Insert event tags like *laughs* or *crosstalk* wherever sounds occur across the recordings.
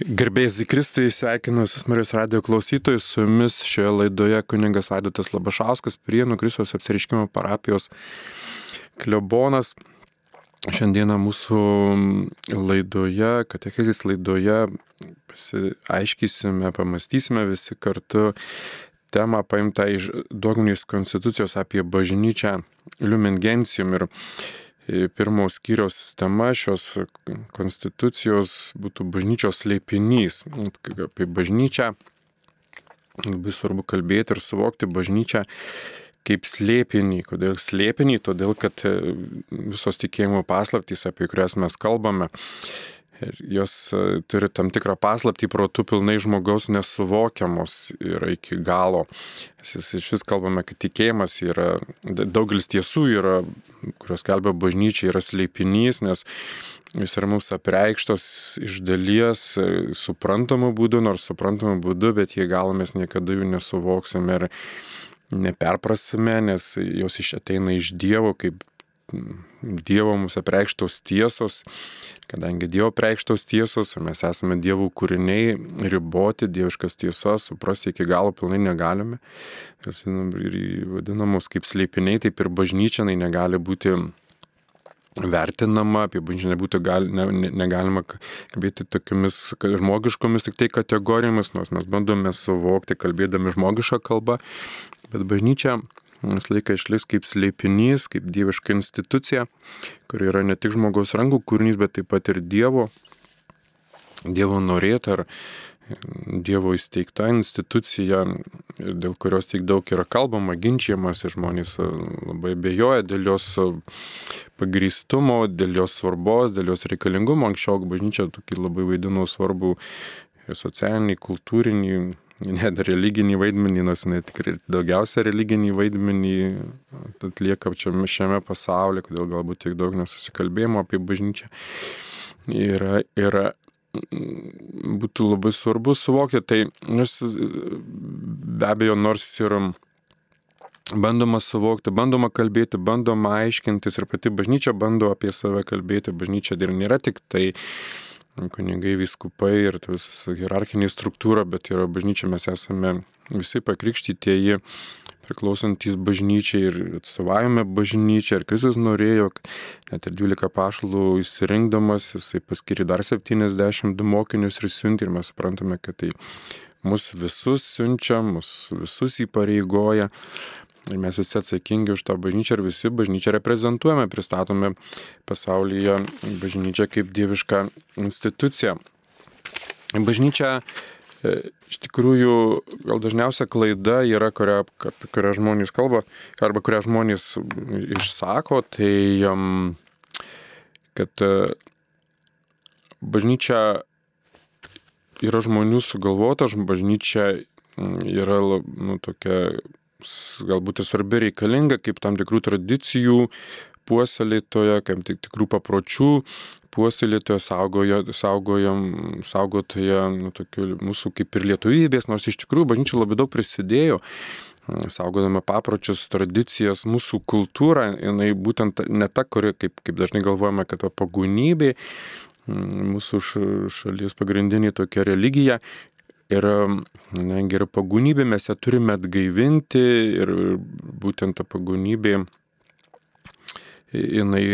Gerbėjai Zikristai, sveikinu visus Marijos radio klausytojus, su jumis šioje laidoje kuningas Vaidotas Labašauskas, Prienų Kristos apsiriškimo parapijos klebonas. Šiandieną mūsų laidoje, katechezis laidoje, aiškysime, pamastysime visi kartu temą paimtą iš dogminės konstitucijos apie bažnyčią Lumengencijum ir pirmos skyrios tema šios konstitucijos būtų bažnyčios slėpinys. Apie bažnyčią labai svarbu kalbėti ir suvokti bažnyčią kaip slėpinį. Kodėl slėpinį? Todėl, kad visos tikėjimo paslaptys, apie kurias mes kalbame, Ir jos e, turi tam tikrą paslaptį protų pilnai žmogaus nesuvokiamos yra iki galo. Iš vis kalbame, kad tikėjimas yra, daugelis tiesų yra, kurios kalbė bažnyčia, yra sleipinys, nes jis yra mums apreikštos iš dalies e, suprantamų būdų, nors suprantamų būdų, bet jie gal mes niekada jų nesuvoksime ir neperprasime, nes jos iš ateina iš Dievo, kaip Dievo mums apreikštos tiesos, kadangi Dievo apreikštos tiesos, mes esame Dievo kūriniai, riboti dieviškas tiesas, suprasti iki galo pilnai negalime. Ir vadinamos kaip sleipiniai, taip ir bažnyčianai negali būti vertinama, apie bažnyčią nebūtų gal, ne, ne, negalima kalbėti tokiamis žmogiškomis tik tai kategorijomis, nors mes bandome suvokti kalbėdami žmogišką kalbą, bet bažnyčia visą laiką išliks kaip slėpinys, kaip dieviška institucija, kuri yra ne tik žmogaus rankų kūrinys, bet taip pat ir Dievo, Dievo norėta ar Dievo įsteigta institucija, dėl kurios tik daug yra kalbama, ginčiamas žmonės labai bejoja dėl jos pagrystumo, dėl jos svarbos, dėl jos reikalingumo. Anksčiau bažnyčia tokį labai vaidino svarbu socialinį, kultūrinį net religinį vaidmenį, nors jinai tikrai daugiausia religinį vaidmenį atlieka šiame, pasaulyje, kodėl galbūt tiek daug nesusikalbėjimo apie bažnyčią. Yra, yra būtų labai svarbu suvokti, tai nors be abejo, nors ir bandoma suvokti, bandoma kalbėti, bandoma aiškintis ir pati bažnyčia bando apie save kalbėti, bažnyčia ir nėra tik tai kunigai, viskupai ir visas hierarchinė struktūra, bet yra bažnyčia, mes esame visi pakrikštytieji, priklausantis bažnyčiai ir atstovavime bažnyčiai. Ir Kristus norėjo, net ir 12 pašalų įsirinkdamas, jisai paskiri dar 72 mokinius ir siunti ir mes suprantame, kad tai mus visus siunčia, mus visus įpareigoja. Ir mes visi atsakingi už tą bažnyčią ir visi bažnyčią reprezentuojame, pristatome pasaulyje bažnyčią kaip dievišką instituciją. Bažnyčia e, iš tikrųjų gal dažniausia klaida yra, kurią, apie kurią žmonės kalba, arba kurią žmonės išsako, tai kad e, bažnyčia yra žmonių sugalvota, bažnyčia yra nu, tokia galbūt ir svarbi reikalinga kaip tam tikrų tradicijų puoselėtoje, kaip tik tikrų papročių puoselėtoje, saugojo, saugojam, saugotoje nu, tokių, mūsų kaip ir lietuvybės, nors iš tikrųjų bažnyčia labai daug prisidėjo saugodama papročius, tradicijas, mūsų kultūrą, jinai būtent ne ta, kuri, kaip, kaip dažnai galvojame, kad pagunybė, mūsų šalies pagrindinė tokia religija, Ir, nengi, ir pagunybė mes ją turime atgaivinti ir būtent ta pagunybė jinai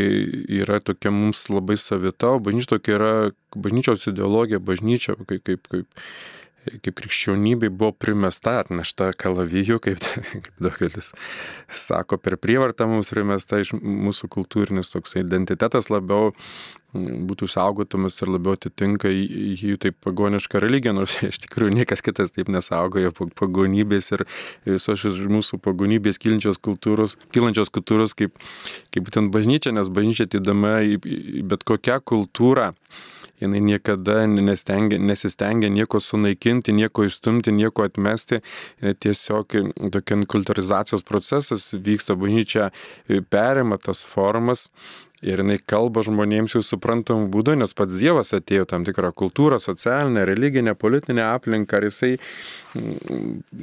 yra tokia mums labai savita, o bažnyčia tokia yra, bažnyčios ideologija, bažnyčia kaip, kaip, kaip kaip krikščionybė buvo primesta, atnešta kalavijų, kaip, *laughs* kaip daugelis sako, per prievartą mums primesta iš mūsų kultūrinis toks identitetas labiau būtų saugotumas ir labiau atitinka jį taip pagonišką religiją, nors *laughs* iš tikrųjų niekas kitas taip nesaugoja pagonybės ir visos šis mūsų pagonybės kylančios kultūros, kylančios kultūros kaip, kaip būtent bažnyčia, nes bažnyčia atidama į bet kokią kultūrą jinai niekada nestengia, nesistengia nieko sunaikinti, nieko išstumti, nieko atmesti. E, tiesiog tokia kultūrizacijos procesas vyksta, bažnyčia e, perima tas formas. Ir jinai kalba žmonėms jau suprantamų būdų, nes pats Dievas atėjo tam tikrą kultūrą, socialinę, religinę, politinę aplinką. Ir jisai,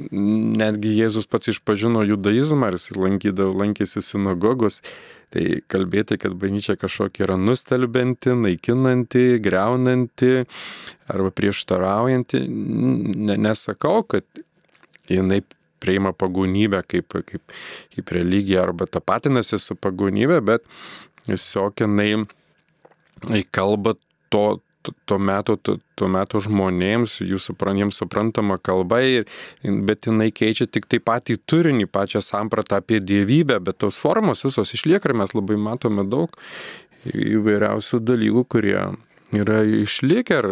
netgi Jėzus pats išpažino judaizmą, ir jisai lankydavo, lankėsi sinagogos Tai kalbėti, kad bažnyčia kažkokia yra nustelbinti, naikinanti, greunanti arba prieštaraujanti, nesakau, kad jinai priima pagonybę kaip, kaip, kaip religiją arba tapatinasi su pagonybė, bet tiesiog jinai kalba to, tuo metu, tuo metu žmonėms, jų supran, jiems suprantama kalba, ir, bet jinai keičia tik tai patį turinį, pačią sampratą apie dievybę, bet tos formos visos išlieka ir mes labai matome daug įvairiausių dalykų, kurie yra išlikę ir,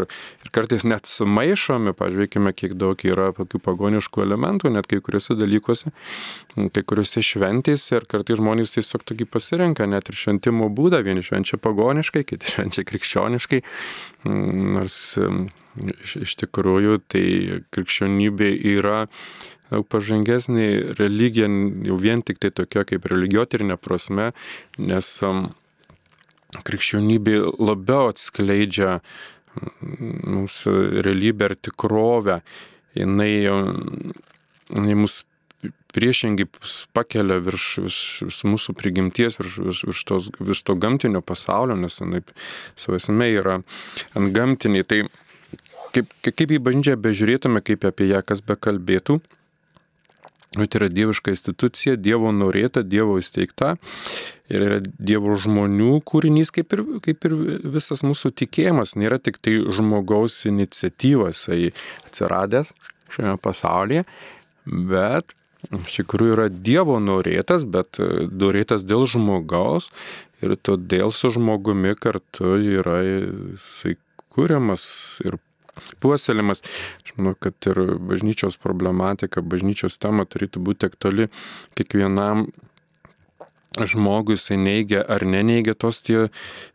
ir kartais net sumaišomi, pažiūrėkime, kiek daug yra tokių pagoniškų elementų, net kai kuriuose dalykuose, kai kuriuose šventėse ir kartais žmonės tiesiog tokį pasirenka, net ir šventimo būdą, vieni švenčia pagoniškai, kiti *laughs* švenčia krikščioniškai, nors iš, iš tikrųjų tai krikščionybė yra daug pažangesnė religija, jau vien tik tai tokia kaip religiotirinė prasme, nes krikščionybė labiau atskleidžia mūsų realybę ir tikrovę. Jinai, jinai mus priešingai pakelia virš, virš mūsų prigimties, virš, virš, virš, tos, virš to gamtinio pasaulio, nes jinai savo esmė yra ant gamtiniai. Tai kaip, kaip į bažnyčią bežiūrėtume, kaip apie ją kas bekalbėtų, tai yra dieviška institucija, Dievo norėta, Dievo įsteigta. Ir yra Dievo žmonių kūrinys, kaip ir, kaip ir visas mūsų tikėjimas, nėra tik tai žmogaus iniciatyvas, jisai atsiradęs šiame pasaulyje, bet iš tikrųjų yra Dievo norėtas, bet norėtas dėl žmogaus. Ir todėl su žmogumi kartu yra jisai kūriamas ir puoselimas. Aš manau, kad ir bažnyčios problematika, bažnyčios tema turėtų būti aktuali kiekvienam žmogui jisai neigia ar neneigia tos tie,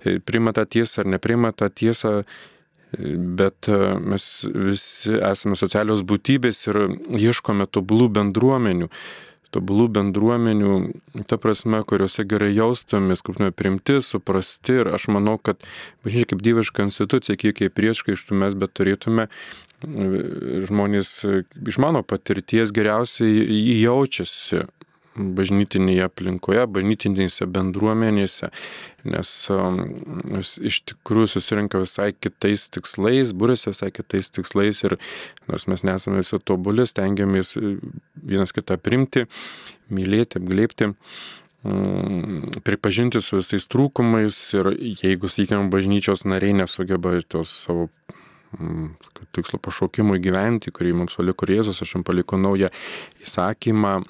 e, prima tą tiesą ar neprima tą tiesą, e, bet e, mes visi esame socialios būtybės ir ieškome tobulų bendruomenių. Tobulų bendruomenių, ta prasme, kuriuose gerai jaustumės, kur būtume primti, suprasti ir aš manau, kad bažnyčia kaip dieviška institucija, kiek jai prieškaištų mes bet turėtume žmonės iš mano patirties geriausiai jaučiasi bažnytinėje aplinkoje, bažnytinėse bendruomenėse, nes um, iš tikrųjų susirinka visai kitais tikslais, būrėsi visai kitais tikslais ir nors mes nesame visi tobuli, stengiamės e, vienas kitą primti, mylėti, apglėpti mm, pripažinti su visais trūkumais ir jeigu, sakykime, bažnyčios nariai nesugeba tos savo mm, tikslo pašaukimui gyventi, kurį mums paliko Jėzus, aš jums paliko naują įsakymą,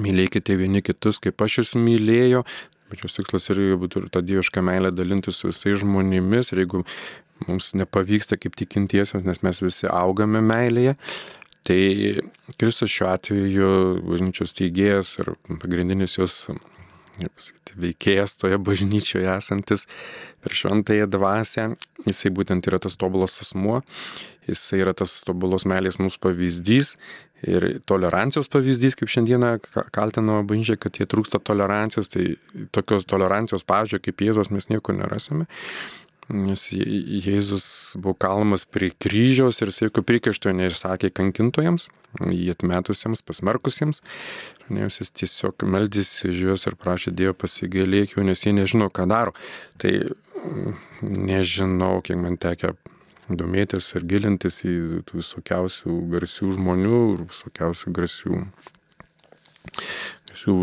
Mylėkite vieni kitus, kaip aš jūs mylėjau. Pačios tikslas irgi būtų ir tą dievišką meilę dalinti su visais žmonėmis. Ir jeigu mums nepavyksta kaip tikintiesiams, nes mes visi augame meilėje, tai Kristus šiuo atveju bažnyčios teigėjas ir pagrindinis jos veikėjas toje bažnyčioje esantis per šventąją dvasę, jisai būtent yra tas tobulas asmuo, jisai yra tas tobulos meilės mums pavyzdys ir tolerancijos pavyzdys, kaip šiandieną kaltinama bažnyčia, kad jie trūksta tolerancijos, tai tokios tolerancijos pavyzdžio kaip Jėzos mes nieko nerasime. Nes Jėzus buvo kalmas prie kryžiaus ir jis jokių priekaištų neišsakė kankintojams, jį atmetusiems, pasmerkusiems. Jis tiesiog meldėsi už juos ir prašė Dievo pasigailėk jų, nes jie nežino, ką daro. Tai mm, nežinau, kiek man tekia domėtis ir gilintis į visokiausių garsių žmonių ir visokiausių garsių, garsių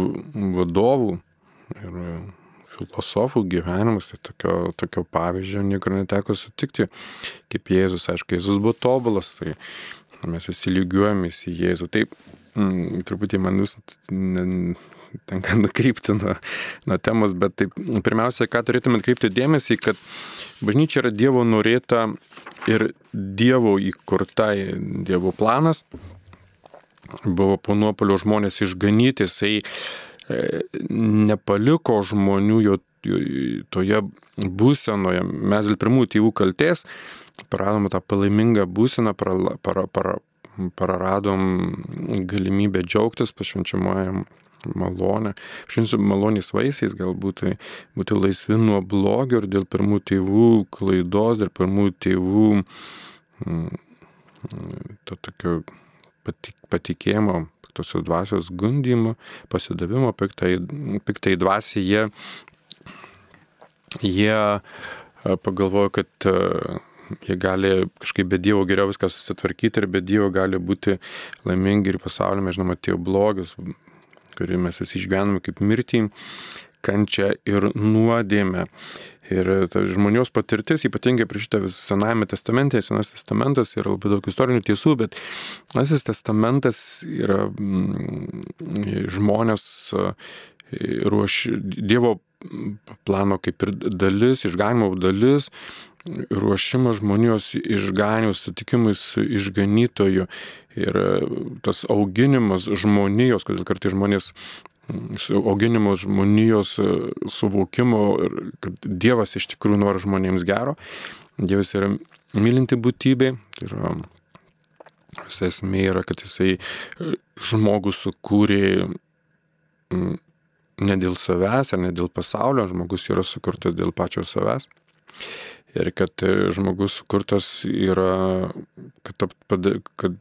vadovų ir filosofų gyvenimus, tai tokio, tokio pavyzdžio niekur neteko sutikti, kaip Jėzus, aišku, Jėzus buvo tobulas, tai mes visi lygiuojamės į Jėzų. Taip, mm, truputį man vis tenka nukrypti nuo, nuo temos, bet taip, pirmiausia, ką turėtume atkreipti dėmesį, kad bažnyčia yra Dievo norėta ir Dievo įkurta, Dievo planas buvo po nuopolio žmonės išganyti, jisai E, nepaliko žmonių jo toje būsenoje. Mes dėl pirmųjų tėvų kalties praradom tą palaimingą būseną, para, para, para, praradom galimybę džiaugtis pašvenčiamojam malonę. Šinsiu malonės vaisiais galbūt tai būti laisvi nuo blogio ir dėl pirmų tėvų klaidos, dėl pirmų tėvų mm, to tokio patikėjimo šeštosios dvasios gundymu, pasidavimu, piktai, piktai dvasiai, jie, jie pagalvojo, kad jie gali kažkaip be Dievo geriau viską susitvarkyti ir be Dievo gali būti laimingi ir pasaulyje, žinoma, atėjo blogis, kurį mes visi išgyvename kaip mirtį, kančią ir nuodėmę. Ir ta žmonijos patirtis, ypatingai prieš šitą Senajame testamente, Senas testamentas yra labai daug istorinių tiesų, bet Senasis testamentas yra mm, žmonės ruoš Dievo plano kaip ir dalis, išganimo dalis, ruošimas žmonijos išganių, sutikimui su išganytoju ir e, tas auginimas žmonijos, kodėl kartai žmonės auginimo žmonijos e, suvokimo kad Dievas iš tikrųjų nori žmonėms gero. Dievas yra mylinti būtybė, tai yra visa esmė yra, kad jisai e, žmogų sukūrė ne dėl savęs ar ne dėl pasaulio, žmogus yra sukurtas dėl pačio savęs ir kad e, žmogus sukurtas yra, kad, kad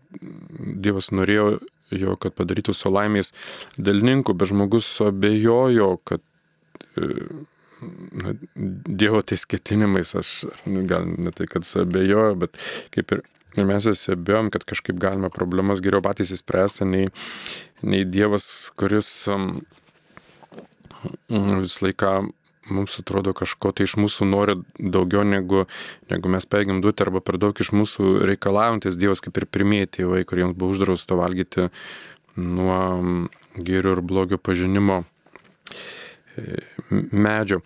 Dievas norėjo jo, kad padarytų savo laimės dalininku, bet žmogus abejojo, kad e, na, Dievo tais ketinimais, aš gal ne tai, kad abejojo, bet kaip ir, ir mes visi abejom, kad kažkaip galima problemas geriau patys įspręsti, nei, nei Dievas, kuris um, visą laiką mums atrodo kažko tai iš mūsų nori daugiau negu, negu mes pėgiam duoti arba per daug iš mūsų reikalaujantis Dievas kaip ir pirmieji tėvai, kuriems buvo uždrausta valgyti nuo gėrio ir blogio pažinimo e, medžio.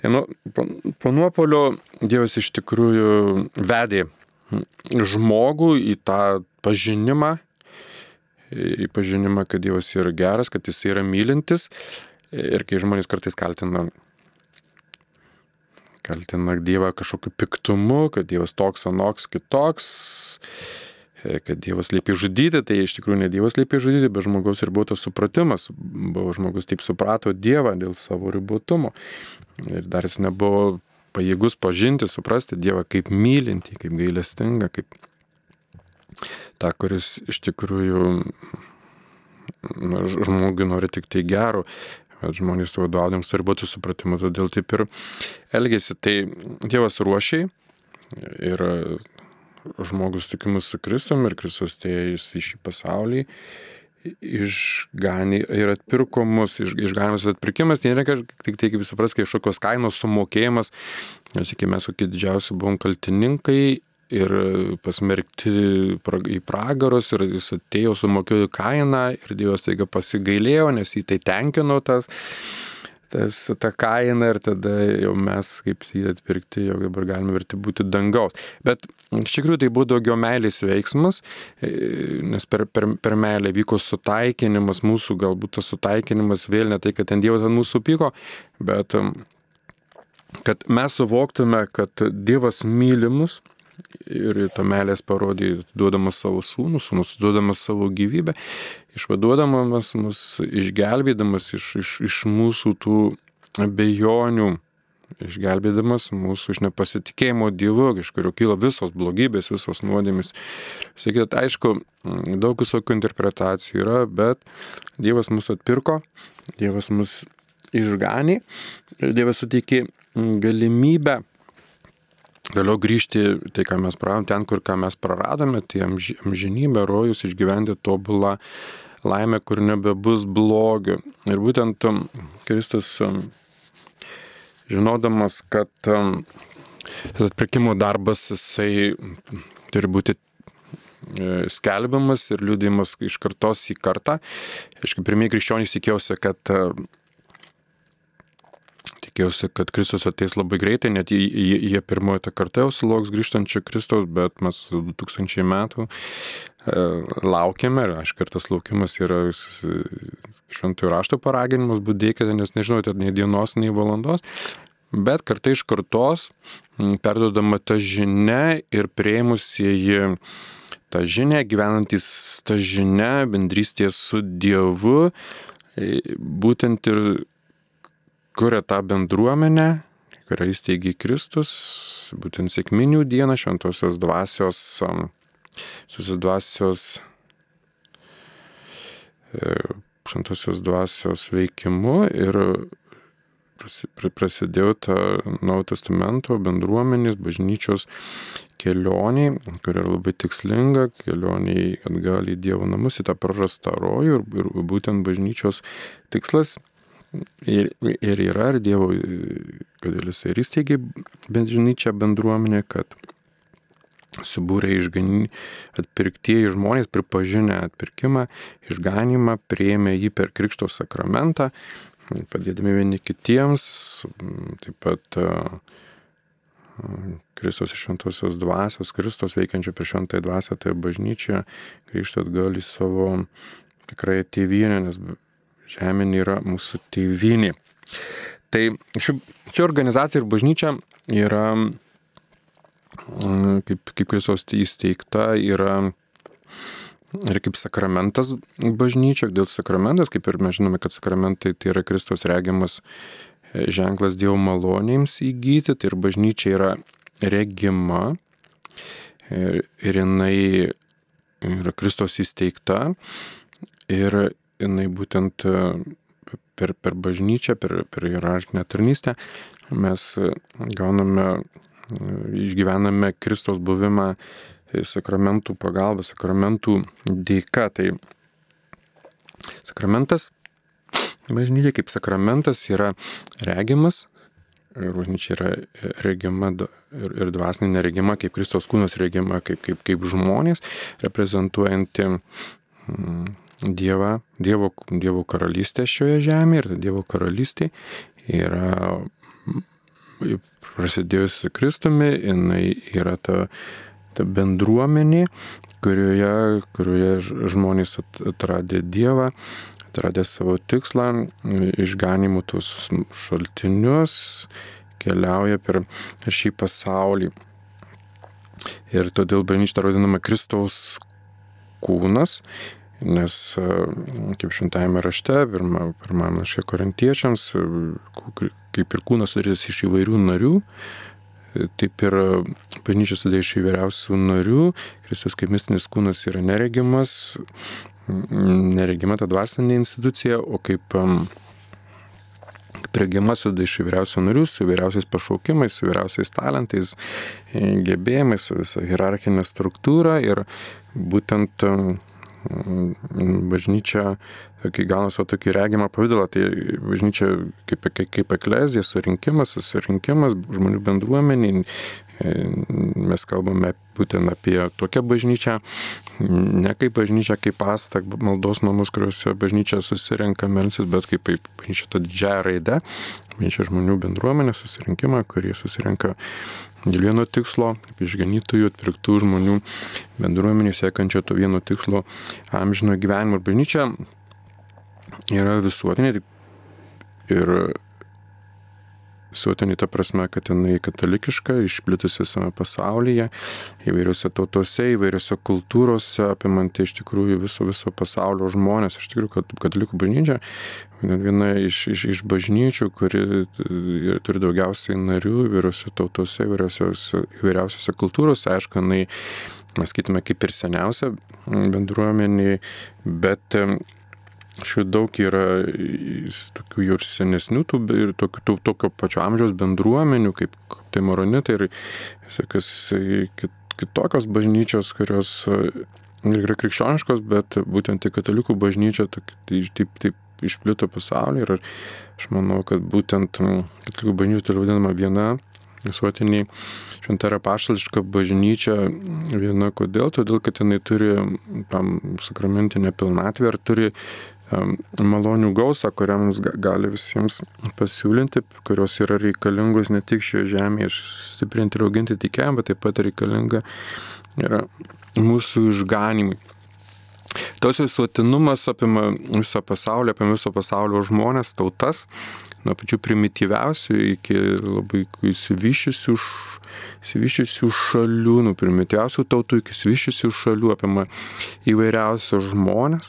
Tai nu, po nuopolio Dievas iš tikrųjų vedė žmogų į tą pažinimą, į pažinimą, kad Dievas yra geras, kad jis yra mylintis. Ir kai žmonės kartais kaltina kaltina Dievą kažkokiu piktumu, kad Dievas toks, anoks, kitoks, e, kad Dievas liepia žudyti, tai iš tikrųjų ne Dievas liepia žudyti, bet žmogaus ir buvo tas supratimas. Buvo žmogus taip suprato Dievą dėl savo ribotumo. Ir dar jis nebuvo pajėgus pažinti, suprasti Dievą kaip mylinti, kaip gailestinga, kaip tą, kuris iš tikrųjų na, žmogui nori tik tai gero kad žmonės vadovaujams turi būti supratimu, todėl taip ir elgesi. Tai Dievas ruošiai ir žmogus tikimus su Kristum ir Kristus atėjus į šį pasaulį išganė ir atpirko mus, iš, išganimas ir atpirkimas, tai nereikia tik tai, kaip supras, kažkokios kainos sumokėjimas, nes iki mes kokie didžiausi buvom kaltininkai ir pasmerkti į pragarus ir jis atėjo, sumokėjo kainą ir Dievas taiga pasigailėjo, nes jį tai tenkino tas, tas ta kaina ir tada jau mes kaip jį atpirkti, jau dabar galime verti būti dangaus. Bet iš tikrųjų tai buvo daugiau meilės veiksmas, e, nes per, per, per meilę vyko sutaikinimas, mūsų galbūt tas sutaikinimas vėl ne tai, kad ten Dievas ant mūsų pyko, bet kad mes suvoktume, kad Dievas myli mus ir tą meilės parodė, duodamas savo sūnų, sūnus duodamas savo gyvybę, išvaduodamas mus, išgelbėdamas iš, iš, iš mūsų tų abejonių, išgelbėdamas mūsų iš nepasitikėjimo Dievu, iš kurio kyla visos blogybės, visos nuodėmis. Sakykit, aišku, daug visokių interpretacijų yra, bet Dievas mus atpirko, Dievas mus išganė ir Dievas suteikė galimybę vėliau grįžti, tai ką mes praradome, ten, kur ką mes praradome, tai amžinybė, rojus išgyventi tobulą laimę, kur nebebus blogio. Ir būtent um, Kristus, um, žinodamas, kad um, atpirkimo darbas jisai turi būti e, skelbiamas ir liūdimas iš kartos į kartą. Aišku, pirmieji krikščionys tikėjausi, kad tikėjausi, kad Kristus ateis labai greitai, net jie, jie pirmoji tą kartą jau sulauks grįžtančio Kristaus, bet mes 2000 metų e, laukiame ir aišku, ir tas laukimas yra šventųjų rašto paraginimas, būdėkite, nes nežinote nei dienos, nei valandos. Bet kartai iš kartos perdodama ta žinia ir prieimusieji tą žinę, gyvenantis tą žinę, bendrystėje su Dievu, e, būtent ir kuria tą bendruomenę, kurią įsteigė Kristus, būtent sėkminių dieną šventosios dvasios, šventosios dvasios šventosios dvasios veikimu ir prasidėjo ta Naujo Testamento bendruomenės, bažnyčios kelioniai, kuri yra labai tikslinga, kelioniai atgal į Dievo namus, į tą prarastą rojų ir, ir būtent bažnyčios tikslas ir, ir yra, ir Dievo, kodėl jis ir įsteigė bažnyčią bendruomenę, kad subūrė išgany, atpirktieji žmonės pripažinę atpirkimą, išganimą, prieėmė jį per Krikšto sakramentą padėdami vieni kitiems, taip pat Kristos iš šventosios dvasios, Kristos veikiančio per šventąją dvasią, tai bažnyčia grįžta atgal į savo tikrai tėvynę, nes žemė yra mūsų tėvynė. Tai ši, ši organizacija ir bažnyčia yra, kaip, kaip Kristos įsteigta, yra ir kaip sakramentas bažnyčia, dėl sakramentas, kaip ir mes žinome, kad sakramentai tai yra Kristos regimas e, ženklas Dievo malonėms įgyti, tai ir bažnyčia yra regima ir, ir jinai yra Kristos įsteigta. Ir jinai būtent e, per, per bažnyčią, per, per hierarchinę tarnystę mes gauname, išgyvename Kristos buvimą sakramentų pagalba, sakramentų dėka. Tai sakramentas, bažnyčia kaip sakramentas yra regimas, bažnyčia yra regima ir, ir dvasinė neregima, kaip Kristos kūnas regima, kaip, kaip, kaip žmonės, reprezentuojanti mm, Dievą, Dievo, Dievo karalystę šioje žemėje ir Dievo karalystė yra mm, prasidėjusi Kristumi, jinai yra ta ta bendruomenė, kurioje, kurioje žmonės atradė Dievą, atradė savo tikslą, išganimų tuos šaltinius, keliauja per šį pasaulį. Ir todėl bažnyčia vadinama Kristaus kūnas, nes kaip šventajame rašte, pirmame pirma, laiške korintiečiams, kaip ir kūnas sudarys iš įvairių narių, taip ir bažnyčia sudė iš įvairiausių narių, Kristus kaip mistinis kūnas yra neregimas, neregima ta dvasinė institucija, o kaip regima sudė iš įvairiausių narių, su įvairiausiais pašaukimais, su įvairiausiais talentais, gebėjimais, su visa hierarchinė struktūra ir būtent bažnyčia, kai gauna savo tokį regimą pavydalą, tai bažnyčia kaip, kaip, kaip eklezija, surinkimas, susirinkimas, žmonių bendruomeniai, mes kalbame būtent apie tokią bažnyčią, ne kaip bažnyčia, kaip pastą, maldos namus, kuriuose bažnyčia susirenka melsis, bet kaip bažnyčia ta didžiaja raide, bažnyčia žmonių bendruomenė susirinkimą, kurie susirenka dėl vieno tikslo, kaip išganytųjų, atpirktų žmonių bendruomenė siekančio to vieno tikslo amžino gyvenimo. Ir bažnyčia yra visuotinė ir visuotinė ta prasme, kad jinai katalikiška, išplitus visame pasaulyje, įvairiose tautose, įvairiose kultūrose, apimanti iš tikrųjų viso, viso pasaulio žmonės. Iš tikrųjų, kad katalikų bažnyčia viena iš, iš, iš bažnyčių, kuri turi daugiausiai narių įvairiose tautose, įvairiausiose, kultūrose, aišku, jinai mes skaitome kaip ir seniausia bendruomenė, bet Šių daug yra tokių ir senesnių, tų, ir tokių, tų, tokio pačio amžiaus bendruomenių, kaip tai moronitai ir visokios kitokios bažnyčios, kurios yra krikščioniškos, bet būtent tai katalikų bažnyčia taip, taip, taip išplito pasaulyje ir aš manau, kad būtent katalikų bažnyčia tai vadinama viena visuotiniai šventa yra pašališka bažnyčia viena kodėl, todėl kad jinai turi tam sakramentinę pilnatvę ir turi malonių gausą, kurią mums gali visiems pasiūlinti, kurios yra reikalingos ne tik šioje žemėje stiprinti ir auginti tikėjimą, bet taip pat reikalinga yra mūsų išganimui. Tos visuotinumas apima visą pasaulį, apima viso pasaulio žmonės, tautas, nuo pačių primityviausių iki labai įsivyščiusių šalių, nuo primityviausių tautų iki įsivyščiusių šalių, apima įvairiausius žmonės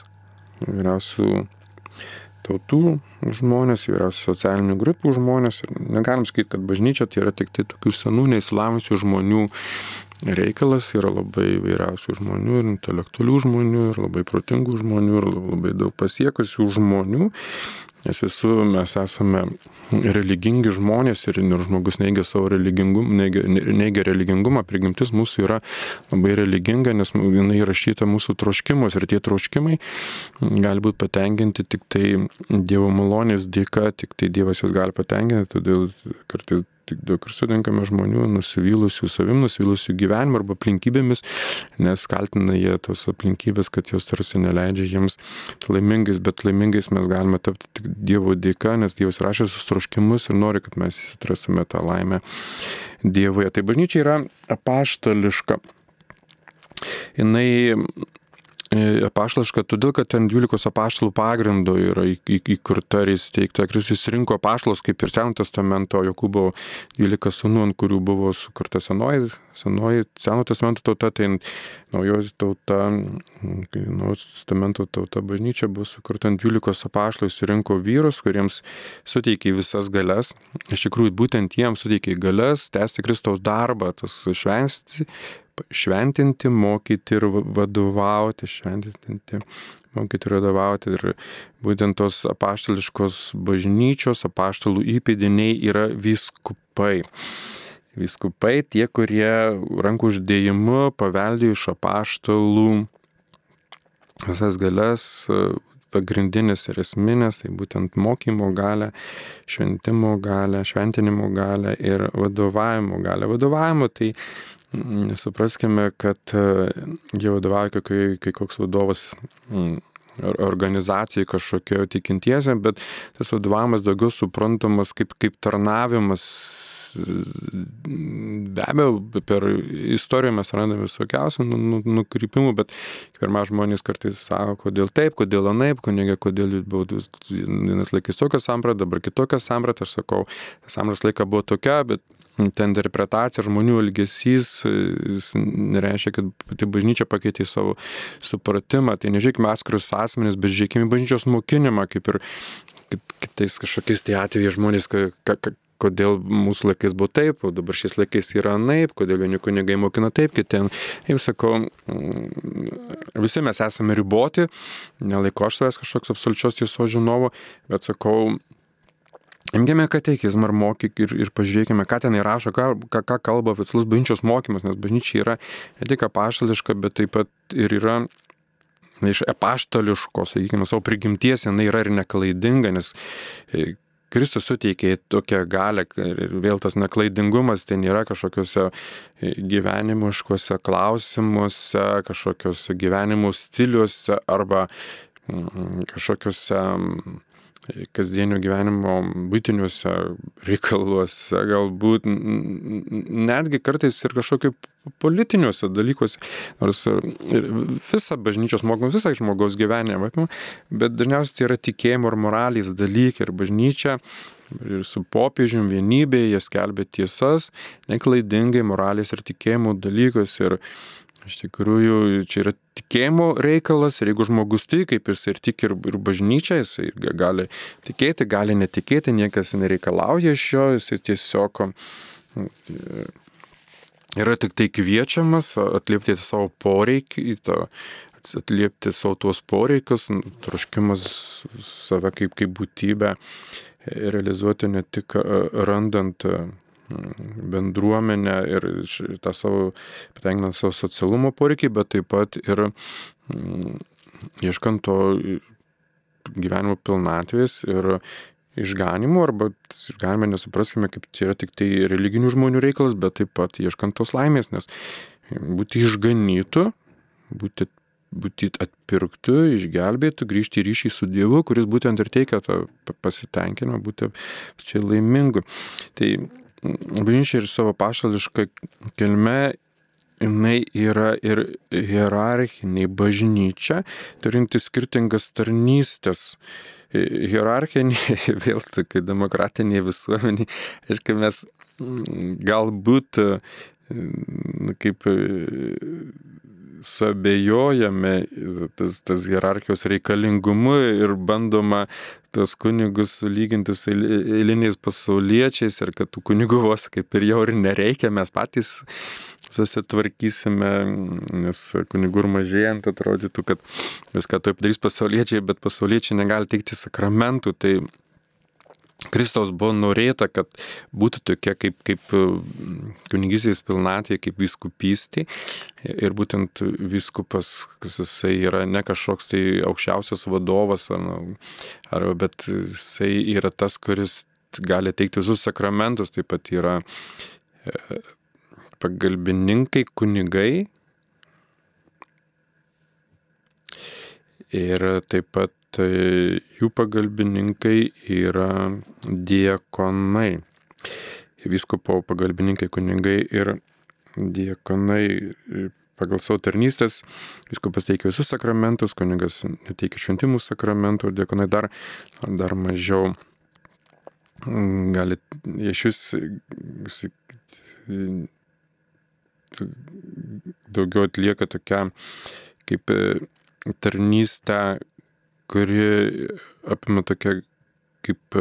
įvairiausių tautų žmonės, įvairiausių socialinių grupių žmonės. Ir negalim sakyti, kad bažnyčia tai yra tik tai tokių senų neįsilavinusių žmonių reikalas, yra labai vairiausių žmonių, ir intelektualių žmonių, ir labai protingų žmonių, ir labai daug pasiekusių žmonių, nes visų mes esame religingi žmonės ir žmogus neigia savo religingumą, neigia, neigia religingumą, prigimtis mūsų yra labai religinga, nes jinai įrašyta mūsų troškimus ir tie troškimai gali būti patenkinti tik tai Dievo malonės dėka, tik tai Dievas juos gali patenkinti, todėl kartais tik daug ir sutinkame žmonių nusivylusių savim, nusivylusių gyvenimu arba aplinkybėmis, nes kaltina jie tos aplinkybės, kad jos tarsi neleidžia jiems laimingais, bet laimingais mes galime tapti tik Dievo dėka, nes Dievas rašė sus troškimus ir nori, kad mes atrasime tą laimę Dievoje. Tai bažnyčia yra apaštališka. Jis apaštališka, todėl kad ten 12 apaštalų pagrindo yra įkurta ir įsteigta. Kristus rinko apaštalos kaip ir Seno testamento, Jokūbo 12 sunų, ant kurių buvo sukurta senoji, senoji Seno testamento tauta, tai naujoji tauta, naujojo testamento tauta bažnyčia buvo sukurta ant 12 apaštalų, jis rinko vyrus, kuriems suteikė visas galias. Iš tikrųjų, būtent jiems suteikė galias, tęsti Kristaus darbą, tas švęsti šventinti, mokyti ir vadovauti, šventinti, mokyti ir vadovauti. Ir būtent tos apaštališkos bažnyčios, apaštalų įpėdiniai yra viskupai. Viskupai tie, kurie rankų uždėjimu paveldėjo iš apaštalų visas galias, pagrindinės ir esminės, tai būtent mokymo galę, šventimo galę, šventinimo galę ir vadovavimo galę. Vadovavimo tai Supraskime, kad e, jie vadovauja, kai, kai koks vadovas mm, organizacijai kažkokio tikintiesiam, bet tas vadovavimas daugiau suprantamas kaip, kaip tarnavimas. Be abejo, per istoriją mes randame visokiausių nu, nu, nukrypimų, bet pirmą žmonės kartais sako, kodėl taip, kodėl anaip, kunigė, kodėl buvo vienas laikais tokia samprata, dabar kitokia samprata, aš sakau, sampratos laika buvo tokia, bet ta interpretacija, žmonių elgesys, jis nereiškia, kad pati bažnyčia pakeitė savo supratimą. Tai nežiūrėkime atskirius asmenys, bet žiūrėkime bažnyčios mokinimą, kaip ir kitais kažkokiais tai atvejais žmonės, kodėl mūsų laikais buvo taip, o dabar šiais laikais yra naip, kodėl vieni kunigai mokina taip, kiti, kaip sakau, mm, visi mes esame riboti, nelaiko aš savęs kažkoks absoliučios tiesos žinovo, bet sakau, Imkime katekizmą ir mokyk ir, ir pažiūrėkime, ką ten įrašo, ką, ką, ką kalba oficialus bažnyčios mokymas, nes bažnyčia yra ne tik apaštališka, bet taip pat ir yra iš apaštališkos, sakykime, savo prigimties, jinai yra ir neklaidinga, nes e, Kristus suteikė tokią galę ir vėl tas neklaidingumas ten yra kažkokiuose e, gyvenimiškose klausimuose, kažkokiuose gyvenimo stiliuose arba kažkokiuose kasdienio gyvenimo būtiniuose reikaluose, galbūt netgi kartais ir kažkokiu politiniuose dalykuose, nors visą bažnyčios mokymą, visą žmogaus gyvenimą, bet dažniausiai tai yra tikėjimo ir moralės dalykai ir bažnyčia ir su popiežium vienybėje jie skelbia tiesas, neklaidingai moralės ir tikėjimo dalykus ir Iš tikrųjų, čia yra tikėjimo reikalas ir jeigu žmogus tiki, kaip jis ir tiki ir, ir bažnyčia, jis gali tikėti, gali netikėti, niekas nereikalauja iš jo, jis tiesiog mm, yra tik tai kviečiamas atliepti savo poreikį, atliepti savo tuos poreikius, troškimas save kaip, kaip būtybę realizuoti ne tik randant bendruomenę ir tą savo, patenkinant savo socialumo poreikį, bet taip pat ir mm, ieškant to gyvenimo pilnatvės ir išganimo, arba išganimą nesupraskime, kaip čia yra tik tai religinių žmonių reikalas, bet taip pat ieškant tos laimės, nes būti išganytų, būti, būti atpirktų, išgelbėtų, grįžti į ryšį su Dievu, kuris būtent ir teikia tą pasitenkinimą, būti čia laimingu. Tai bažnyčia ir savo pašališką kilme jinai yra ir hierarchinė bažnyčia, turinti skirtingas tarnystės. Hierarchinė, *laughs* vėl tokia demokratinė visuomenė, aišku, mes mm, galbūt kaip suabejojame tas, tas hierarchijos reikalingumu ir bandoma tos kunigus sulyginti su eiliniais pasauliečiais ir kad tų kunigų vos kaip ir jau ir nereikia, mes patys susitvarkysime, nes kunigų ir mažėjant atrodytų, kad viską taip darys pasauliečiai, bet pasauliečiai negali teikti sakramentų. Tai Kristaus buvo norėta, kad būtų tokia kaip, kaip kunigysės pilnatvė, kaip viskupystė. Ir būtent viskupas, jisai yra ne kažkoks tai aukščiausias vadovas, ar, ar, bet jisai yra tas, kuris gali teikti visus sakramentus, taip pat yra e, pagalbininkai, kunigai. Ir taip pat tai jų pagalbininkai yra diekonai. Viskopo pagalbininkai, kunigai ir diekonai pagal savo tarnystės, viskupas teikia visus sakramentus, kunigas teikia šventimų sakramentų diekonai dar, dar mažiau gali iš vis daugiau atlieka tokią kaip tarnystę, kuri apima tokią kaip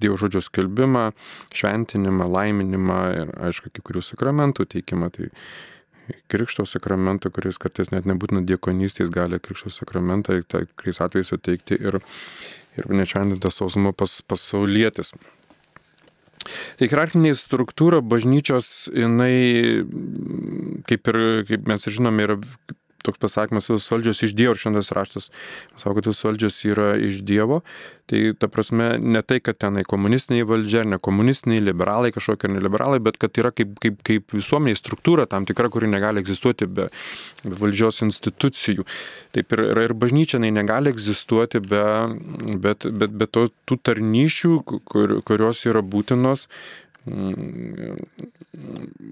Dievo žodžio skelbimą, šventinimą, laiminimą ir, aišku, kai kurių sakramentų teikimą. Tai Krikšto sakramento, kuris kartais net nebūtina diekonystės, gali Krikšto sakramentą tikrais atvejais suteikti ir, ir nešventintas sausmo pas, pasaulietis. Tai hierarchinė struktūra bažnyčios, jinai, kaip ir, kaip mes žinome, yra toks pasakymas, visos valdžios iš Dievo ir šiandien raštas sako, kad visos valdžios yra iš Dievo. Tai ta prasme ne tai, kad tenai komunistiniai valdžia, ne komunistiniai, liberalai kažkokie ar neliberalai, bet kad yra kaip, kaip, kaip visuomeniai struktūra tam tikra, kuri negali egzistuoti be, be valdžios institucijų. Taip ir, ir bažnyčia negali egzistuoti be, bet, bet, be to, tų tarnyšių, kur, kurios yra būtinos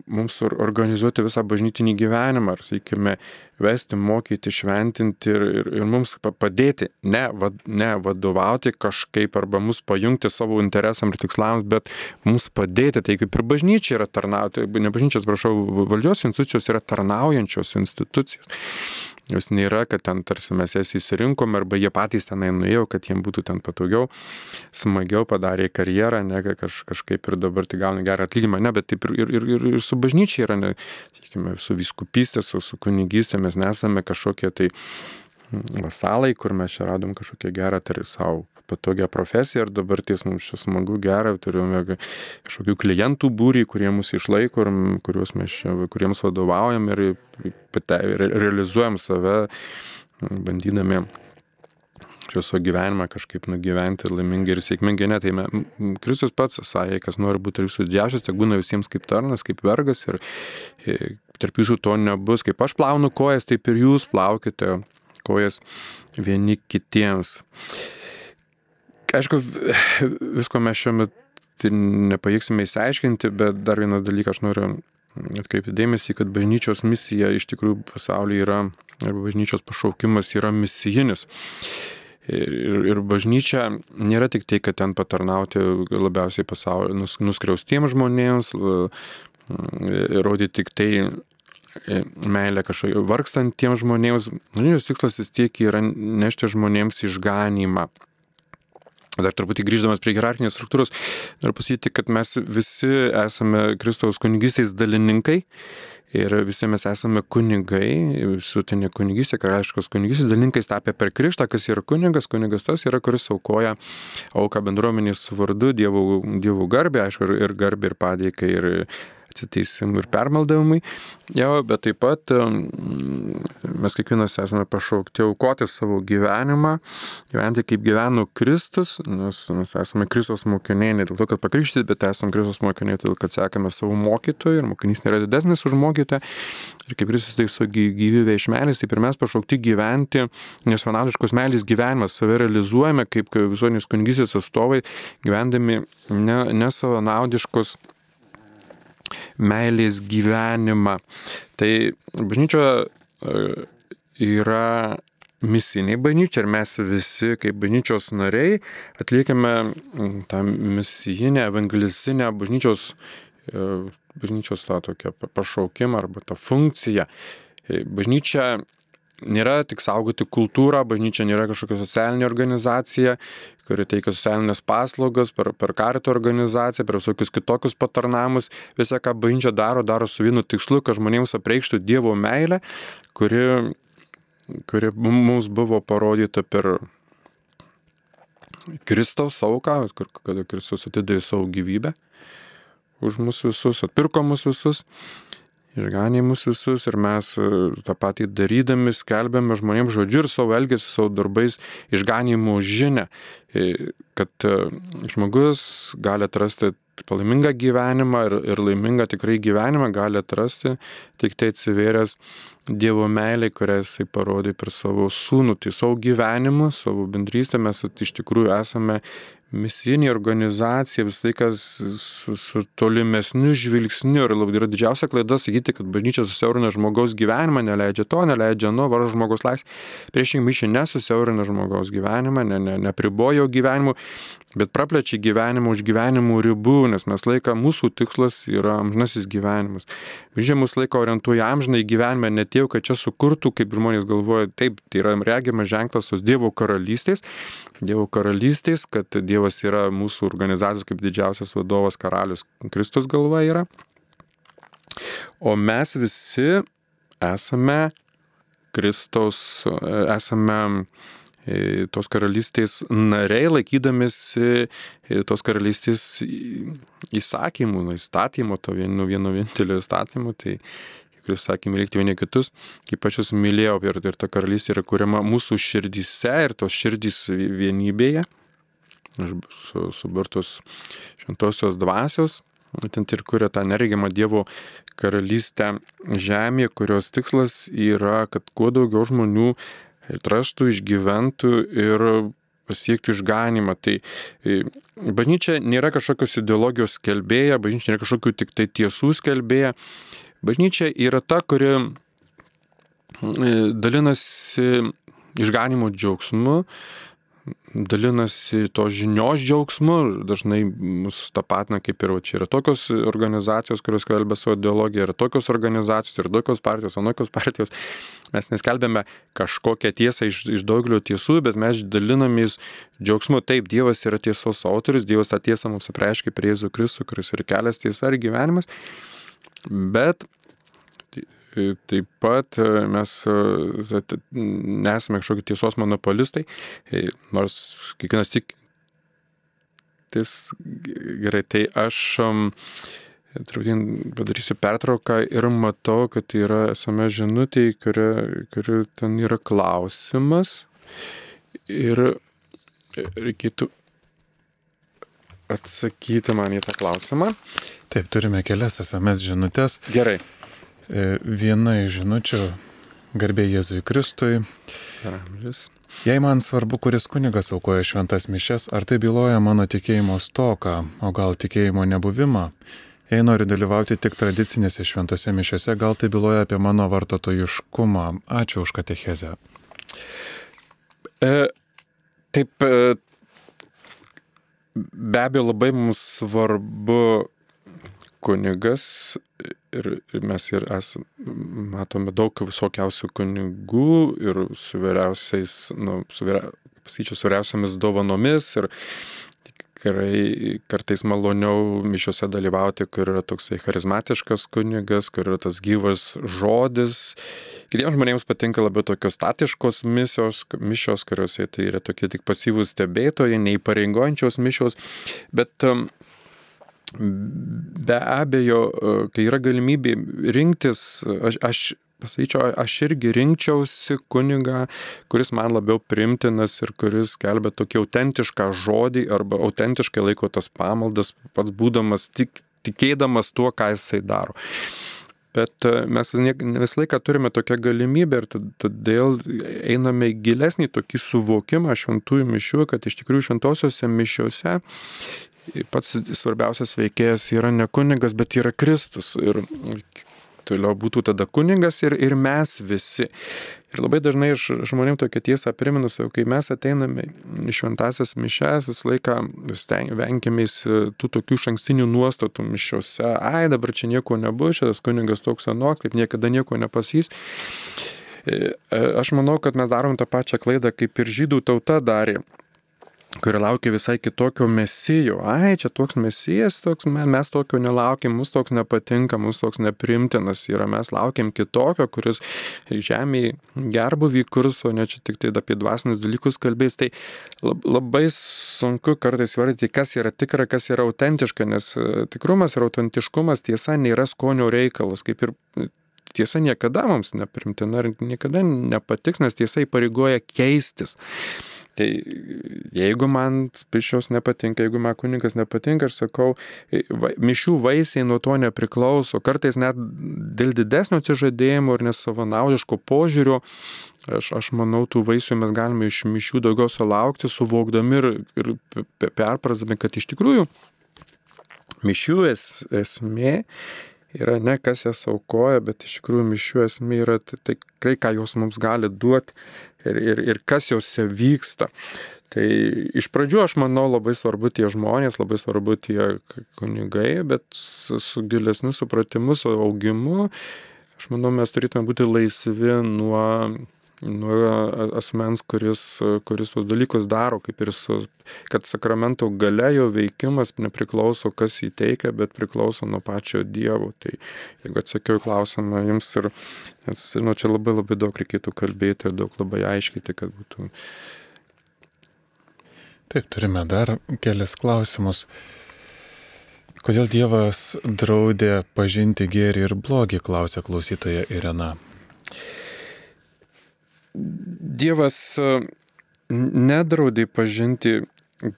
mums organizuoti visą bažnytinį gyvenimą, ar, sakykime, vesti, mokyti, šventinti ir, ir, ir mums padėti, ne, vad, ne vadovauti kažkaip arba mus pajungti savo interesam ir tikslams, bet mums padėti, tai kaip ir bažnyčia yra tarnauti, ne bažnyčios, prašau, valdžios institucijos yra tarnaujančios institucijos. Jos nėra, kad ten tarsi mes jas įsirinkom arba jie patys tenai nuėjo, kad jiems būtų ten patogiau, smagiau padarė karjerą, ne kaž, kažkaip ir dabar tai gauna gerą atlyginimą, ne, bet taip ir, ir, ir, ir su bažnyčia yra, ne, sakykime, su viskupystė, su, su kunigystė mes nesame kažkokie tai vasalai, kur mes čia radom kažkokią gerą tarį savo patogią profesiją ir dabar ties mums čia smagu, gera, turime kažkokių klientų būrį, kurie mus išlaiko ir kuriuos mes čia, kuriems vadovaujam ir, ir realizuojam save, bandydami savo gyvenimą kažkaip nugyventi laimingai ir sėkmingai. Ne, tai Kristus pats sakė, kas nori būti jūsų didžiausias, tai būna visiems kaip tarnas, kaip vergas ir tarp jūsų to nebus. Kaip aš plaunu kojas, taip ir jūs plaukite kojas vieni kitiems. Aišku, visko mes šiuo metu nepajėgsime įsiaiškinti, bet dar vienas dalykas aš noriu atkreipti dėmesį, kad bažnyčios misija iš tikrųjų pasaulyje yra, arba bažnyčios pašaukimas yra misijinis. Ir, ir, ir bažnyčia nėra tik tai, kad ten patarnauti labiausiai pasaulio nus, nuskriaustiems žmonėms, rodyti tik tai e, meilę kažkokio vargstantiems žmonėms. Bažnyčios tikslas vis tiek yra nešti žmonėms išganymą. Dar truputį grįždamas prie hierarchinės struktūros, noriu pasakyti, kad mes visi esame Kristaus kunigystės dalininkai ir visi mes esame kunigai, visuotinė kunigystė, karališkos kunigystės dalininkais tapę per Kristą, kas yra kunigas, kunigas tas yra, kuris aukoja auką bendruomenės vardu, dievų, dievų garbė, aišku, ir garbė, ir padėkai, ir atsiteisimui ir permaldavimui. Jo, bet taip pat mes kiekvienas esame pašaukti aukoti savo gyvenimą, gyventi kaip gyveno Kristus, nes mes esame Kristus mokiniai ne dėl to, kad pakrikštyti, bet esame Kristus mokiniai, todėl kad sekame savo mokytojų ir mokinys nėra didesnis už mokytoją. Ir kaip Kristus tai su gyvybė iš meilės, taip ir mes pašaukti gyventi nesvanadiškos meilės gyvenimas, save realizuojame kaip visuomenės kunigysės atstovai, gyvendami ne, nesavanaudiškos meilės gyvenimą. Tai bažnyčia e, yra misiniai bažnyčia ir mes visi kaip bažnyčios nariai atliekame tą misijinę, evangelisinę bažnyčios, e, bažnyčios tą tokią pašaukimą arba tą funkciją. E, bažnyčia nėra tik saugoti kultūrą, bažnyčia nėra kažkokia socialinė organizacija, kuri teikia socialinės paslaugas per, per karito organizaciją, per visokius kitokius patarnamus. Visą, ką bažnyčia daro, daro su vienu tikslu, kad žmonėms apreikštų Dievo meilę, kuri, kuri mums buvo parodyta per Kristaus auką, kada Kristus atidavė savo gyvybę už mus visus, atpirko mus visus išganė mus visus ir mes e, tą patį darydami skelbėme žmonėms žodžiu ir savo elgesiu, savo darbais išganimo žinę, e, kad e, žmogus gali atrasti palaimingą gyvenimą ir, ir laimingą tikrai gyvenimą gali atrasti tik tai atsivėręs Dievo meilė, kurią jisai parodė per savo sūnų, tai savo gyvenimu, savo bendrystę. Mes iš tikrųjų esame misijinė organizacija visą laiką su, su tolimesniu žvilgsniu ir labai yra didžiausia klaida sakyti, kad bažnyčia susiaurina žmogaus gyvenimą, neleidžia to, neleidžia nuo varo žmogaus laisvės. Priešingai, mišė nesusiaurina žmogaus gyvenimą, ne, ne, nepribojo gyvenimu, bet praplečia gyvenimą už gyvenimų ribų, nes mes laiką, mūsų tikslas yra amžinasis gyvenimas. Žiūrėjau, mūsų laiką orientuoja amžinai gyvenimą, ne tiek, kad čia sukurtų, kaip žmonės galvoja, taip, tai yra regimas ženklas tos Dievo karalystės, Dievo karalystės, kad Dievas yra mūsų organizacijos kaip didžiausias vadovas karalius, Kristus galva yra. O mes visi esame Kristaus, esame E, tos karalystės nariai, laikydamėsi e, tos karalystės įsakymų, nu, įstatymo, to vieno, vieno vienintelio įstatymo, tai kuris sakė mylėti vieni kitus, kaip aš jūs mylėjau ir, ir ta karalystė yra kuriama mūsų širdyse ir tos širdys vienybėje, su, suburtos šventosios dvasios, ten ir kuria tą neregimą Dievo karalystę žemėje, kurios tikslas yra, kad kuo daugiau žmonių atrastų, išgyventų ir pasiektų išganimą. Tai e, bažnyčia nėra kažkokios ideologijos skelbėja, bažnyčia nėra kažkokių tik tai tiesų skelbėja. Bažnyčia yra ta, kuri e, dalinasi išganimo džiaugsmu, dalinasi to žinios džiaugsmu, dažnai mus tapatina kaip ir va, čia yra tokios organizacijos, kurios kalbė savo ideologiją, yra tokios organizacijos, yra tokios partijos, anokios partijos. Mes neskelbėme kažkokią tiesą iš, iš daugelio tiesų, bet mes dalinamės džiaugsmu. Taip, Dievas yra tiesos autorius, Dievas tą tiesą mums apreiškia prie Jėzų Kristų, kuris yra kelias tiesa ir gyvenimas. Bet taip pat e, mes e, nesame kažkokie tiesos monopolistai, nors kiekvienas tik. Tis, gerai, tai aš truputį padarysiu pertrauką ir matau, kad yra esame žinutė, kuri, kuri ten yra klausimas ir reikėtų atsakyti man į tą klausimą. Taip, turime kelias SMS žinutės. Gerai. E, viena iš žinučių garbė Jėzui Kristui. Ramžis. Jei man svarbu, kuris kunigas aukoja šventas mišes, ar tai byloja mano tikėjimo stoką, o gal tikėjimo nebuvimą? Jei noriu dalyvauti tik tradicinėse šventose mišiose, gal tai byloja apie mano vartotojiškumą. Ačiū už katechezę. E, taip, e, be abejo labai mums svarbu kunigas ir, mes ir esame, matome daug visokiausių kunigų ir su vyriausiais, nu, su, vyria, pasakyčiau, su vyriausiamis dovanomis ir tikrai kartais maloniau mišiuose dalyvauti, kur yra toksai charizmatiškas kunigas, kur yra tas gyvas žodis. Kitiems žmonėms patinka labiau tokios statiškos misijos, mišios, kuriuose tai yra tokie tik pasyvūs stebėtojai, neįpareigojančios mišios, bet um, Be abejo, e, kai yra galimybė rinktis, aš, aš pasakyčiau, aš irgi rinkčiausi kunigą, kuris man labiau primtinas ir kuris kelbė tokį autentišką žodį arba autentiškai laiko tas pamaldas, pats būdamas tik, tikėdamas tuo, ką jisai daro. Bet e, mes visą laiką turime tokią galimybę ir todėl einame gilesnį tokį suvokimą šventųjų mišių, kad iš tikrųjų šventosiuose mišiuose pats svarbiausias veikėjas yra ne kunigas, bet yra Kristus. Ir toliau būtų tada kunigas ir, ir mes visi. Ir labai dažnai aš žmonėm tokią tiesą primenu savo, kai mes ateiname į šventasias mišes, visą laiką vengiamės tų tokių šankstinių nuostatų mišiuose. Ai, dabar čia nieko nebus, šitas kunigas toks anoks, kaip niekada nieko nepasys. e, aš manau, kad mes darom tą pačią klaidą, kaip ir žydų tauta darė kuri laukia visai kitokio mesijo. Ai, čia toks mesijas, toks, mes tokio nelaukiam, mus toks nepatinka, mus toks neprimtinas yra, mes laukiam kitokio, kuris žemėje gerbuvį kurs, o ne čia tik tai apie dvasinius dalykus kalbės. Tai labai sunku kartais vardyti, kas yra tikra, kas yra autentiška, nes e, tikrumas ir autentiškumas tiesa nėra skonio reikalas, kaip ir tiesa niekada mums neprimtina ir niekada nepatiks, nes tiesa įpareigoja keistis. Tai jeigu man pišios nepatinka, jeigu man kunigas nepatinka, aš sakau, mišių vaisiai nuo to nepriklauso. Kartais net dėl didesnio atsižadėjimo ir nesavanaudiško požiūrio, aš, aš manau, tų vaisių mes galime iš mišių daugiau sulaukti, suvokdami ir, ir perprasdami, kad iš tikrųjų mišių es, esmė yra ne kas jas aukoja, bet iš tikrųjų mišių esmė yra tai, tai, ką jos mums gali duoti ir, ir, ir kas jose vyksta. Tai iš pradžių aš manau labai svarbu tie žmonės, labai svarbu tie kunigai, bet su, su gilesniu supratimu, su augimu, aš manau, mes turėtume būti laisvi nuo nuo asmens, kuris, kuris tuos dalykus daro, kaip ir su, kad sakramento gale jo veikimas nepriklauso, kas jį teikia, bet priklauso nuo pačio Dievo. Tai jeigu atsakiau klausimą jums ir, nes, nu, čia labai labai daug reikėtų kalbėti ir daug labai aiškyti, kad būtų. Taip, turime dar kelias klausimus. Kodėl Dievas draudė pažinti gėrį ir blogį, klausė klausytoja Irena. Dievas e, nedraudė pažinti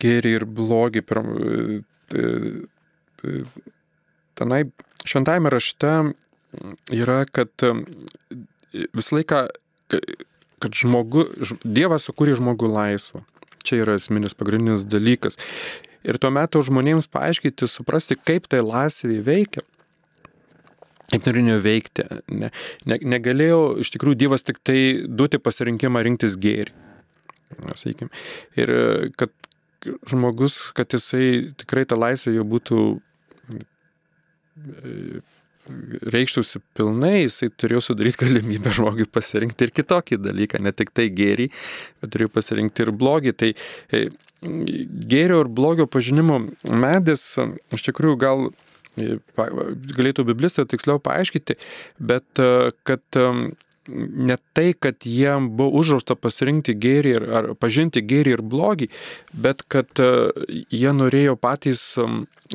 gėrį ir blogį. E, e, tenai šventajame rašte yra, kad visą laiką, kad žmogu, Dievas sukūrė žmogų laisvą. Čia yra esminis pagrindinis dalykas. Ir tuo metu žmonėms paaiškinti, suprasti, kaip tai laisvė veikia kaip norėjo veikti. Ne, ne, negalėjo iš tikrųjų Dievas tik tai duoti pasirinkimą rinktis gėrį. Sakykim. Ir kad žmogus, kad jisai tikrai tą laisvę jau būtų reikštųsi pilnai, jisai turėjo sudaryti galimybę žmogui pasirinkti ir kitokį dalyką, ne tik tai gėrį, bet turėjo pasirinkti ir blogį. Tai e, gėrio ir blogio pažinimo medis iš tikrųjų gal galėtų biblistai tiksliau paaiškinti, bet e, kad ne tai, kad jiem buvo uždrausta pasirinkti gėrį ir, ar pažinti gėrį ir blogį, bet kad e, jie norėjo patys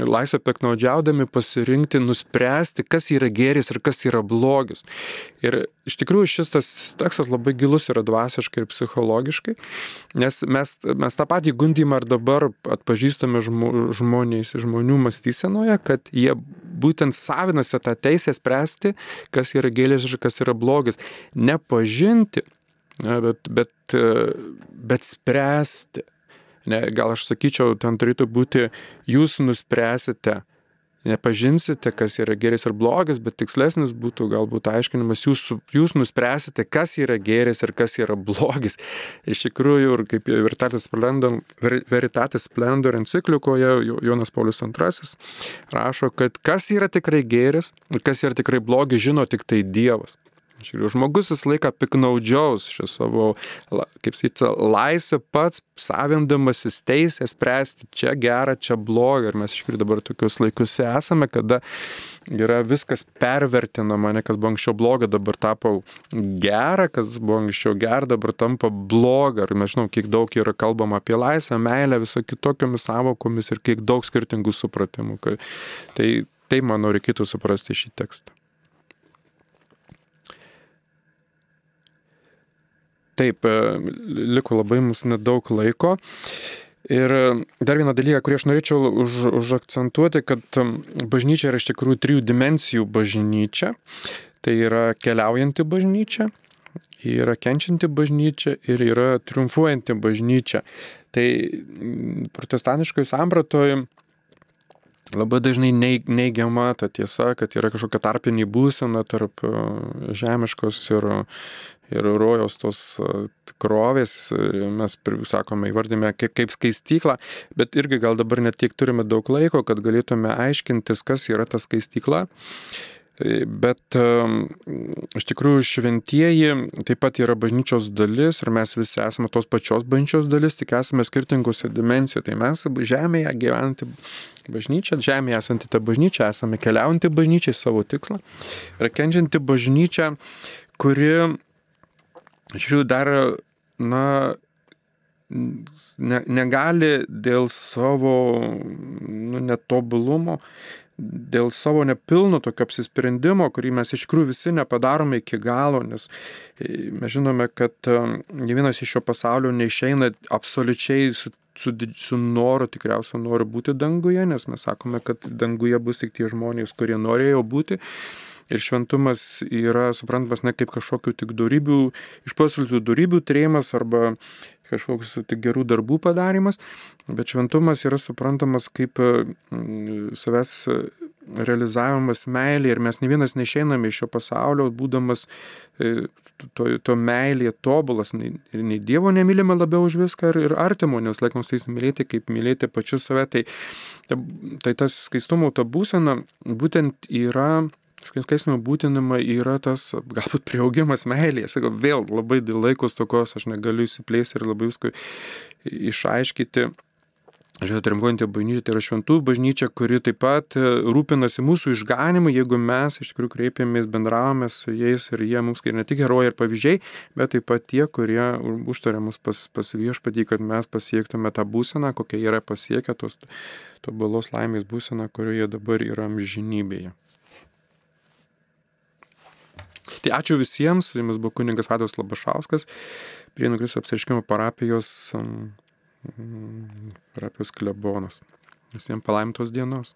laisvę peknaudžiaudami pasirinkti, nuspręsti, kas yra gėris ir kas yra blogis. Ir iš tikrųjų šis tas tekstas labai gilus yra dvasiškai ir psichologiškai, nes mes, mes tą patį gundimą ir dabar atpažįstame žmonės, žmonių mąstysenoje, kad jie būtent savinasi tą teisę spręsti, kas yra gėris ir kas yra blogis. Nepažinti, bet, bet, bet spręsti ne, gal aš sakyčiau, ten turėtų būti, jūs nuspręsite, nepažinsite, kas yra geris ir blogis, bet tikslesnis būtų galbūt aiškinimas, jūs, jūs nuspręsite, kas yra geris ir kas yra blogis. Iš tikrųjų, ir kaip Veritatis Splendor, Veritatis Splendor enciklikoje Jonas Paulius II rašo, kad kas yra tikrai geris ir kas yra tikrai blogis, žino tik tai Dievas. Žmogus visą laiką piknaudžiaus šią savo, kaip sakyti, laisvę pats, savindamasis teisę spręsti čia gerą, čia blogą. Ir mes iš tikrųjų dabar tokius laikus esame, kada yra viskas pervertinama, ne kas buvo anksčiau bloga, dabar tapo gera, kas buvo anksčiau gera, dabar tampa bloga. Ir mes žinom, kiek daug yra kalbama apie laisvę, meilę, viso kitokiomis savokomis ir kiek daug skirtingų supratimų. Tai, tai manau, reikėtų suprasti šį tekstą. Taip, e, liko labai mums nedaug laiko. Ir e, dar vieną dalyką, kurį aš norėčiau už, užakcentuoti, kad e, bažnyčia yra iš tikrųjų trijų dimensijų bažnyčia. Tai yra keliaujanti bažnyčia, yra kenčianti bažnyčia ir yra triumfuojanti bažnyčia. Tai protestaniškoje sampratoje labai dažnai neigiama ta tiesa, kad yra kažkokia tarpinė būsena tarp žemiškos ir, ir rojaus tos tikrovės, mes, sakome, įvardėme kaip, kaip skaistyklą, bet irgi gal dabar net tiek turime daug laiko, kad galėtume aiškintis, kas yra ta skaistykla. Tai, bet iš tikrųjų šventieji taip pat yra bažnyčios dalis ir mes visi esame tos pačios bažnyčios dalis, tik esame skirtingose dimensijoje. Tai mes žemėje gyventi bažnyčia, žemėje esanti ta bažnyčia, esame keliaujanti bažnyčia į savo tikslą ir kenčianti bažnyčia, kuri, žiūrėjau, dar, na, ne, negali dėl savo nu, netobulumo dėl savo nepilno tokio apsisprendimo, kurį mes iš tikrųjų visi nepadarome iki galo, nes e, mes žinome, kad e, ne vienas iš šio pasaulio neišeina absoliučiai su, su, su noru, tikriausiai nori būti danguje, nes mes sakome, kad danguje bus tik tie žmonės, kurie norėjo būti. Ir šventumas yra suprantamas ne kaip kažkokių tik darybių, išpuoselėtų darybių turėjimas arba kažkoks tik gerų darbų padarimas, bet šventumas yra suprantamas kaip mm, savęs realizavimas meilė ir mes ne vienas neišeiname iš šio pasaulio, būdamas e, to, to meilėje tobulas, nei, nei Dievo nemylime labiau už viską ir, ir artimo, nes laikoms tai mylėti, kaip mylėti pačius save. Tai, tai tas skaistumo, ta būsena būtent yra skaisnio būtinama yra tas, galbūt prieaugimas meilėje. Aš sakau, vėl labai dėl laikos tokios aš negaliu įsiplėsti ir labai visko išaiškyti. Žiūrėt, rimvuojantį bažnyčią tai yra šventų bažnyčia, kuri taip pat e, rūpinasi mūsų išganimu, jeigu mes iš tikrųjų kreipiamės, bendravome su jais ir jie mums kaip ne tik herojai ir pavyzdžiai, bet taip pat tie, kurie užtarė mus pas, pas viešpatį, kad mes pasiektume tą būseną, kokie yra pasiekę tos tobulos laimės būseną, kurioje dabar yra amžinybėje. Tai ačiū visiems, su jumis buvo kuningas Vadas Labašauskas, prie Nugriso apsiriškimo parapijos, um, parapijos klebonas. Visiems palaimintos dienos.